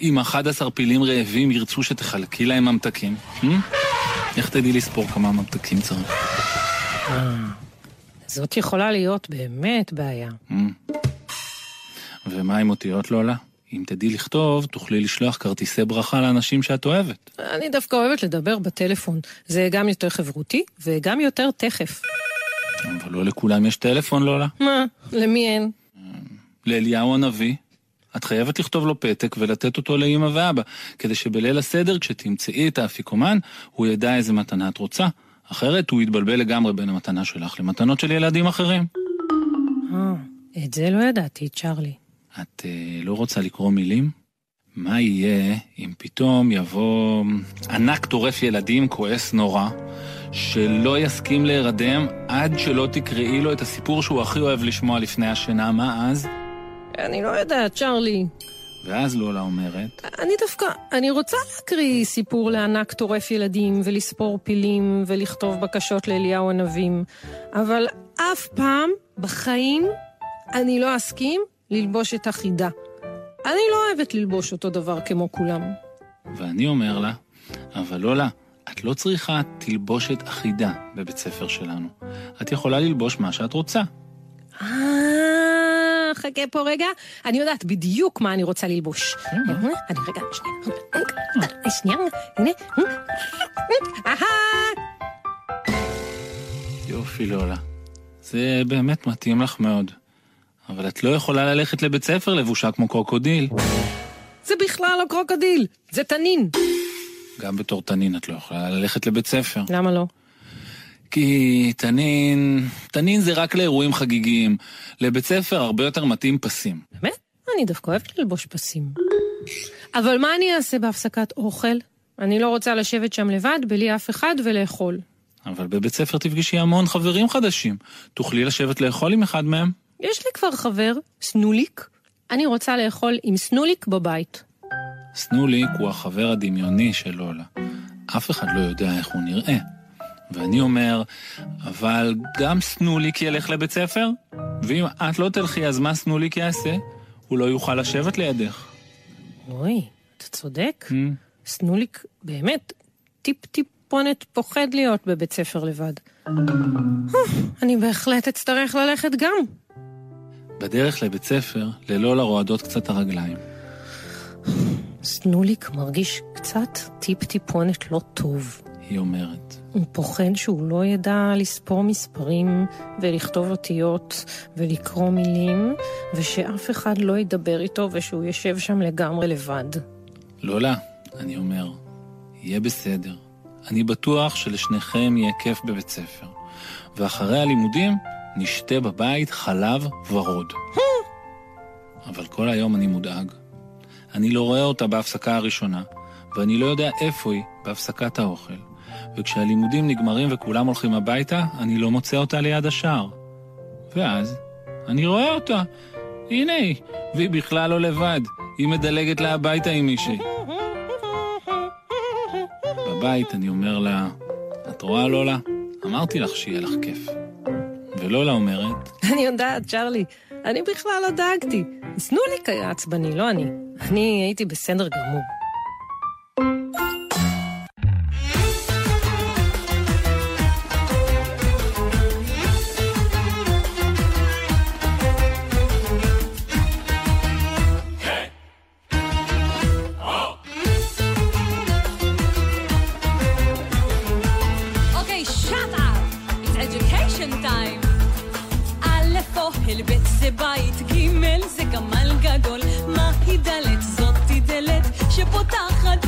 אם 11 פילים רעבים ירצו שתחלקי להם ממתקים? אה? איך תדעי לספור כמה ממתקים צריך? זאת יכולה להיות באמת בעיה. אה? ומה עם אותיות לולה? אם תדעי לכתוב, תוכלי לשלוח כרטיסי ברכה לאנשים שאת אוהבת. אני דווקא אוהבת לדבר בטלפון. זה גם יותר חברותי, וגם יותר תכף. אבל לא לכולם יש טלפון, לולה. מה? למי אין? לאליהו הנביא. את חייבת לכתוב לו פתק ולתת אותו לאמא ואבא, כדי שבליל הסדר, כשתמצאי את האפיקומן, הוא ידע איזה מתנה את רוצה. אחרת הוא יתבלבל לגמרי בין המתנה שלך למתנות של ילדים אחרים. אה, את זה לא ידעתי, צ'רלי. את אה, לא רוצה לקרוא מילים? מה יהיה אם פתאום יבוא ענק טורף ילדים כועס נורא, שלא יסכים להירדם עד שלא תקראי לו את הסיפור שהוא הכי אוהב לשמוע לפני השינה, מה אז? אני לא יודעת, צ'רלי. ואז לולה אומרת, אני דווקא, אני רוצה להקריא סיפור לענק טורף ילדים, ולספור פילים, ולכתוב בקשות לאליהו הנבים, אבל אף פעם בחיים אני לא אסכים ללבוש את החידה. אני לא אוהבת ללבוש אותו דבר כמו כולם. ואני אומר לה, אבל לולה, את לא צריכה תלבושת אחידה בבית ספר שלנו. את יכולה ללבוש מה שאת רוצה. אה, חכה פה רגע, אני יודעת בדיוק מה אני רוצה ללבוש. אני רגע, שנייה, שנייה, הנה. אהה! יופי, לולה. זה באמת מתאים לך מאוד. אבל את לא יכולה ללכת לבית ספר לבושה כמו קרוקודיל. זה בכלל לא קרוקודיל, זה תנין. גם בתור תנין את לא יכולה ללכת לבית ספר. למה לא? כי תנין... תנין זה רק לאירועים חגיגיים. לבית ספר הרבה יותר מתאים פסים. באמת? אני דווקא אוהבת ללבוש פסים. אבל מה אני אעשה בהפסקת אוכל? אני לא רוצה לשבת שם לבד, בלי אף אחד, ולאכול. אבל בבית ספר תפגשי המון חברים חדשים. תוכלי לשבת לאכול עם אחד מהם. יש לי כבר חבר, סנוליק. אני רוצה לאכול עם סנוליק בבית. סנוליק הוא החבר הדמיוני של לולה. אף אחד לא יודע איך הוא נראה. ואני אומר, אבל גם סנוליק ילך לבית ספר? ואם את לא תלכי, אז מה סנוליק יעשה? הוא לא יוכל לשבת לידך. אוי, אתה צודק. סנוליק באמת טיפ-טיפונת פוחד להיות בבית ספר לבד. אני בהחלט אצטרך ללכת גם. בדרך לבית ספר, ללולה רועדות קצת הרגליים. סנוליק מרגיש קצת טיפ-טיפונת לא טוב. היא אומרת, הוא פוחד שהוא לא ידע לספור מספרים ולכתוב אותיות ולקרוא מילים, ושאף אחד לא ידבר איתו ושהוא יושב שם לגמרי לבד. לולה, אני אומר, יהיה בסדר. אני בטוח שלשניכם יהיה כיף בבית ספר. ואחרי הלימודים, נשתה בבית חלב ורוד. אבל כל היום אני מודאג. אני לא רואה אותה בהפסקה הראשונה, ואני לא יודע איפה היא בהפסקת האוכל. וכשהלימודים נגמרים וכולם הולכים הביתה, אני לא מוצא אותה ליד השער. ואז, אני רואה אותה. הנה היא, והיא בכלל לא לבד. היא מדלגת לה הביתה עם מישהי. לבית, אני אומר לה, את רואה, לולה? אמרתי לך שיהיה לך כיף. ולולה אומרת, אני יודעת, צ'רלי, אני בכלל לא דאגתי. סנוליק היה עצבני, לא אני. אני הייתי בסדר גמור. דלת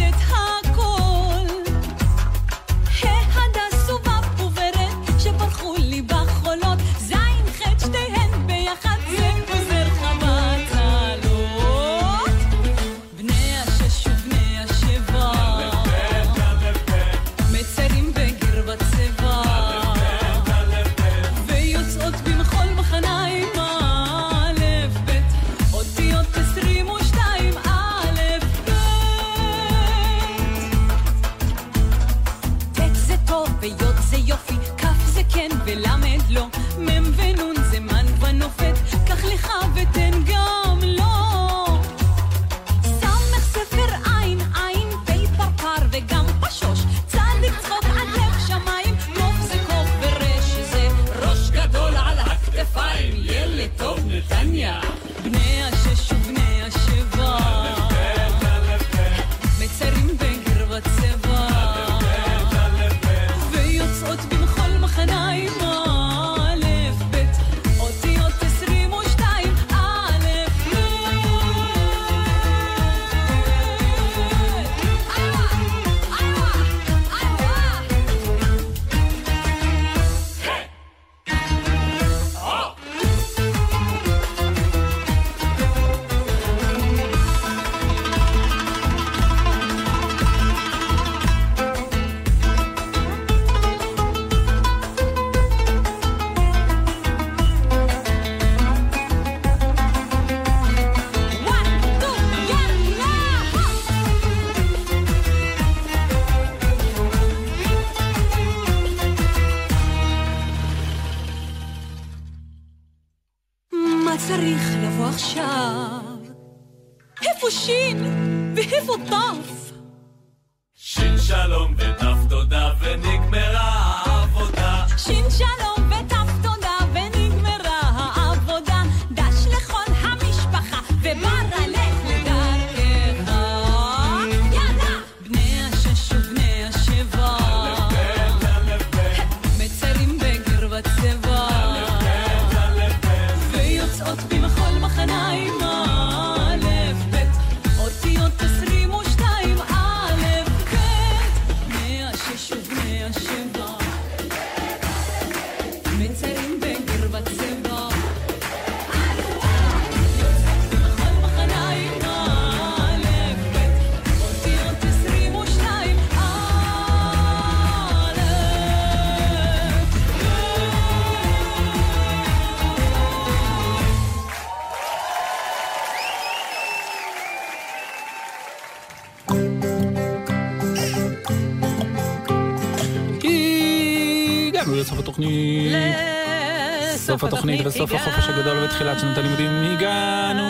סוף התוכנית וסוף החופש הגדול ותחילת שנת הלימודים הגענו.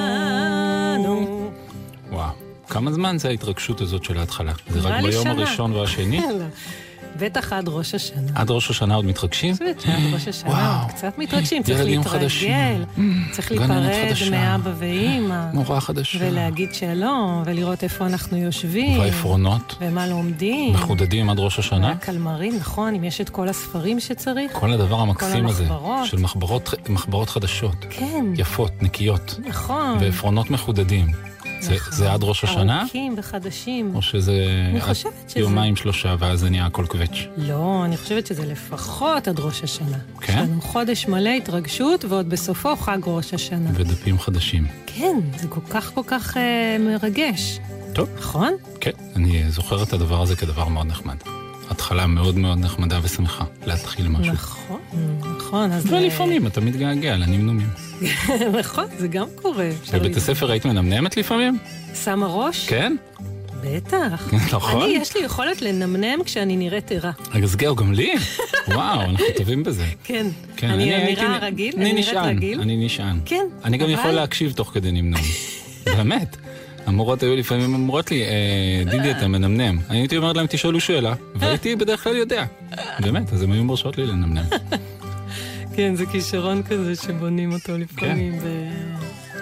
וואו, כמה זמן זה ההתרגשות הזאת של ההתחלה? זה רק ביום. הראשון והשני? בטח עד ראש השנה. עד ראש השנה עוד מתרגשים? שעד ראש השנה. עוד קצת מתרגשים, צריך להתרגל, חדשים. צריך להיפרד. מאבא ואימא, מורה חדשה. ולהגיד שלום, ולראות איפה אנחנו יושבים, והעפרונות ומה לומדים. מחודדים עד ראש השנה? והקלמרים, נכון, אם יש את כל הספרים שצריך. כל הדבר המקסים הזה. של מחברות חדשות, כן, יפות, נקיות, נכון. ועפרונות מחודדים. זה, נכון. זה עד ראש השנה? ארוכים וחדשים. או שזה אני חושבת שזה- יומיים שלושה ואז זה נהיה הכל קווץ'? לא, אני חושבת שזה לפחות עד ראש השנה. כן? יש לנו חודש מלא התרגשות, ועוד בסופו חג ראש השנה. ודפים חדשים. כן, זה כל כך כל כך אה, מרגש. טוב. נכון? כן, אני זוכר את הדבר הזה כדבר מאוד נחמד. התחלה מאוד מאוד נחמדה ושמחה, להתחיל משהו. נכון, נכון, אז... ולפעמים אתה מתגעגע לנמנומים. נכון, זה גם קורה. אפשר בבית הספר היית מנמנמת לפעמים? שמה ראש? כן? בטח. נכון. אני, יש לי יכולת לנמנם כשאני נראית ערה. אז גאו, גם לי? וואו, אנחנו טובים בזה. כן. כן, אני הייתי נראה רגיל? אני אני נראית רגיל? אני נשען. כן, אני גם אבל- יכול להקשיב תוך כדי נמנום. באמת. המורות היו לפעמים אומרות לי, "אה, דידי, אתה מנמנם. אני הייתי אומרת להם, תשאלו שאלה, והייתי בדרך כלל יודע. באמת, אז הם היו מרשות לי לנמנם. כן, זה כישרון כזה שבונים אותו לפעמים ב-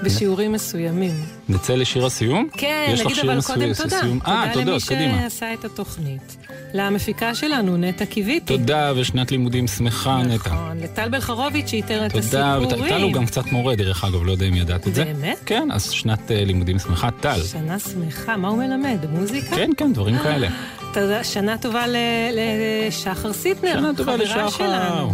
בשיעורים מסוימים. נצא לשיר הסיום? כן, נגיד אבל קודם תודה. סיום? אה, תודה למי תודות, קדימה. שעשה את התוכנית. למפיקה שלנו, נטע קיוויתי. תודה ושנת לימודים שמחה, נטע. נכון, לטל בלחרוביץ' שאיתר את תודה, הסיפורים. וטל הוא גם קצת מורה, דרך אגב, לא יודע אם ידעת את זה. באמת? כן, אז שנת אה, לימודים שמחה, טל. שנה שמחה, מה הוא מלמד? מוזיקה? כן, כן, דברים כאלה. תודה, שנה טובה לשחר סיטנר, שנה טובה חברה לשחר. שלנו.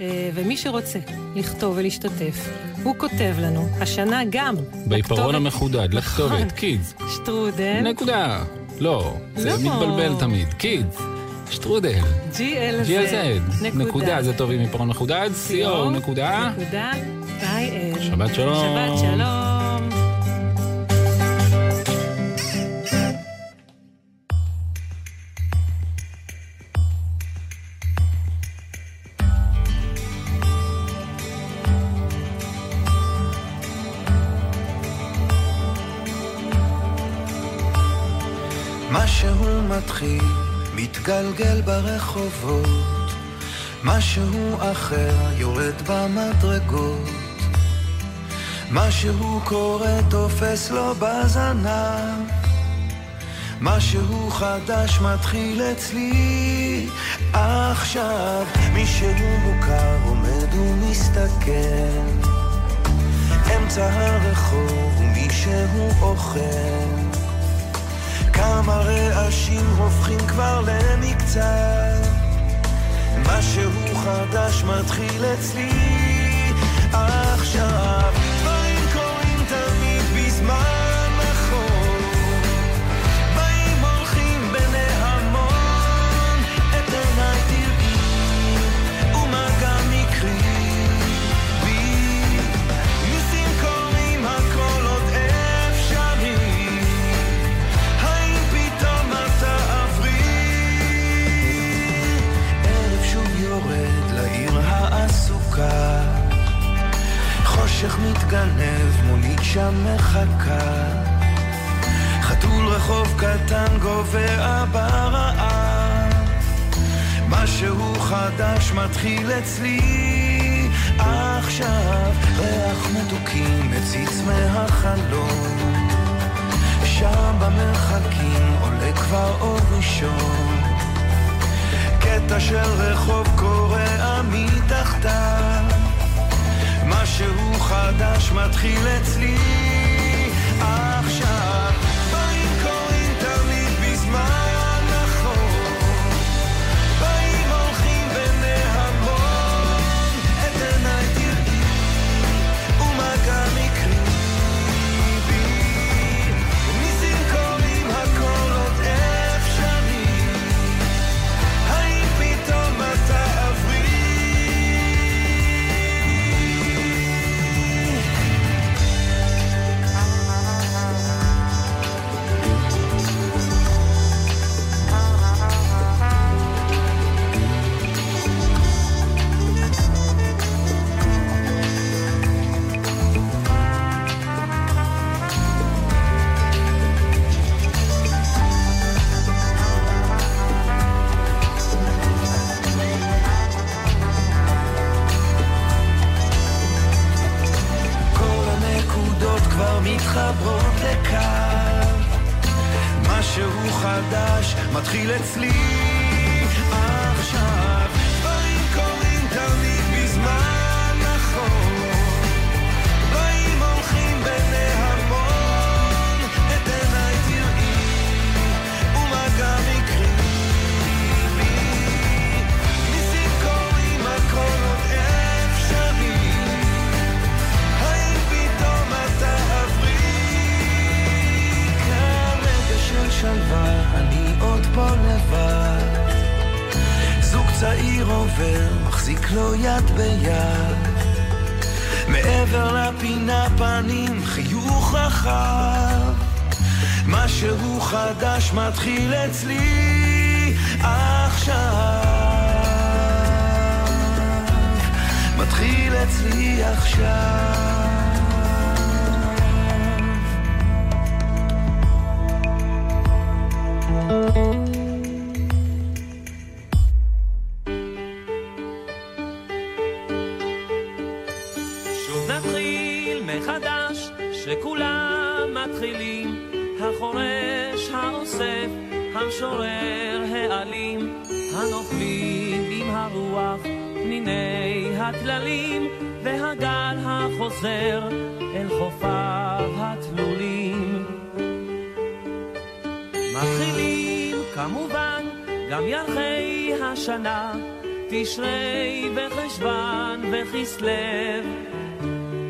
אה, ומי שרוצה לכתוב ולהשתתף, הוא כותב לנו, השנה גם, בעיפרון המחודד, לכתובת, נכון. קידס. שטרודל, נקודה. לא, זה לא. מתבלבל תמיד. קידס. שטרודל. GLZ, GLZ. נקודה, זה טוב עם עיפרון מחודד. CO, נקודה. נקודה. שבת שלום. שבת שלום. משהו מתחיל, מתגלגל ברחובות, משהו אחר יורד במדרגות, משהו קורה תופס לו בזנב, משהו חדש מתחיל אצלי. עכשיו, מישהו מוכר עומד ומסתכל, אמצע הרחוב ומישהו אוכל כמה רעשים הופכים כבר למקצת. משהו חדש מתחיל אצלי. עכשיו חושך מתגנב, מונית שם מחכה. חתול רחוב קטן גובע ברעב משהו חדש מתחיל אצלי. עכשיו ריח מתוקים מציץ מהחלום. שם במרחקים עולה כבר אור ראשון. קטע של רחוב קורע מתחתיו משהו חדש מתחיל אצלי אצלי תשרי וחשוון וכסלו.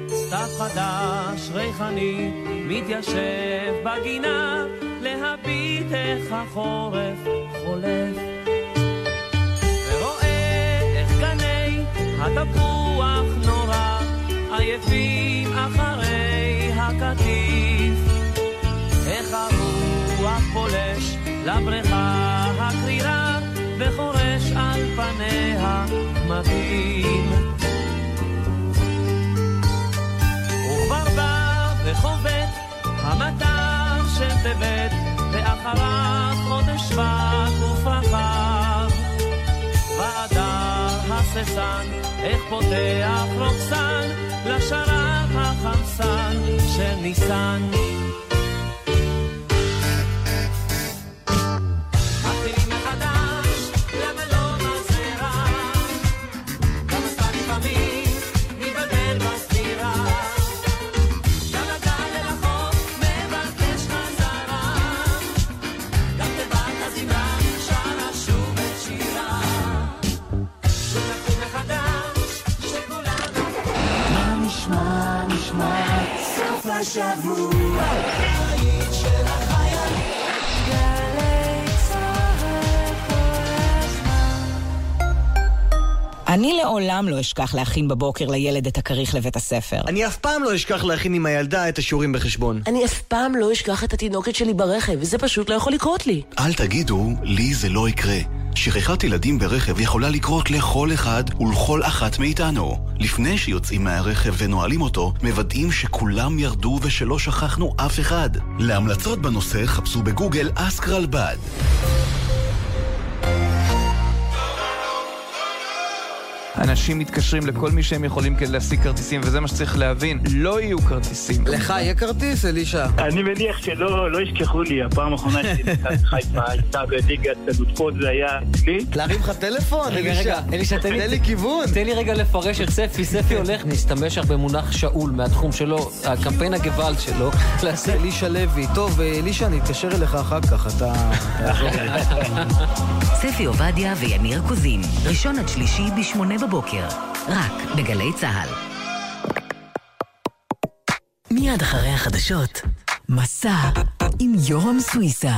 סתיו חדש, ריחני, מתיישב בגינה, להביט איך החורף חולף. ורואה איך גני התפוח נורא, עייפים אחרי הקטיף. איך הרוח פולש לבריכה מבהים. וכבר בא וחובט המטר של טבת, ואחריו חודש שבט ופרחיו. באדר הססן, איך פותח רוקסן, לשרב החמסן של ניסן. אני לעולם לא אשכח להכין בבוקר לילד את הכריך לבית הספר. אני אף פעם לא אשכח להכין עם הילדה את השיעורים בחשבון. אני אף פעם לא אשכח את התינוקת שלי ברכב, וזה פשוט לא יכול לקרות לי. אל תגידו, לי זה לא יקרה. שכחת ילדים ברכב יכולה לקרות לכל אחד ולכל אחת מאיתנו. לפני שיוצאים מהרכב ונועלים אותו, מוודאים שכולם ירדו ושלא שכחנו אף אחד. להמלצות בנושא חפשו בגוגל אסק רלב"ד. אנשים מתקשרים לכל מי שהם יכולים כדי להשיג כרטיסים, וזה מה שצריך להבין, לא יהיו כרטיסים. לך יהיה כרטיס, אלישע? אני מניח שלא לא ישכחו לי, הפעם האחרונה חיפה הייתה בליגת אלופות, זה היה אצלי. להרים לך טלפון, אלישע? רגע, אלישע, תן לי... כיוון. תן לי רגע לפרש את ספי. ספי הולך, נסתמש הרבה במונח שאול מהתחום שלו, הקמפיין הגוואלד שלו. אלישע לוי. טוב, אלישע, אני אתקשר אליך אחר כך, אתה... ספי עובדיה ויניר קוזין, ראשון עד שלישי בשמונה בבוקר, רק בגלי צה"ל. מיד אחרי החדשות, מסע עם יורם סוויסה.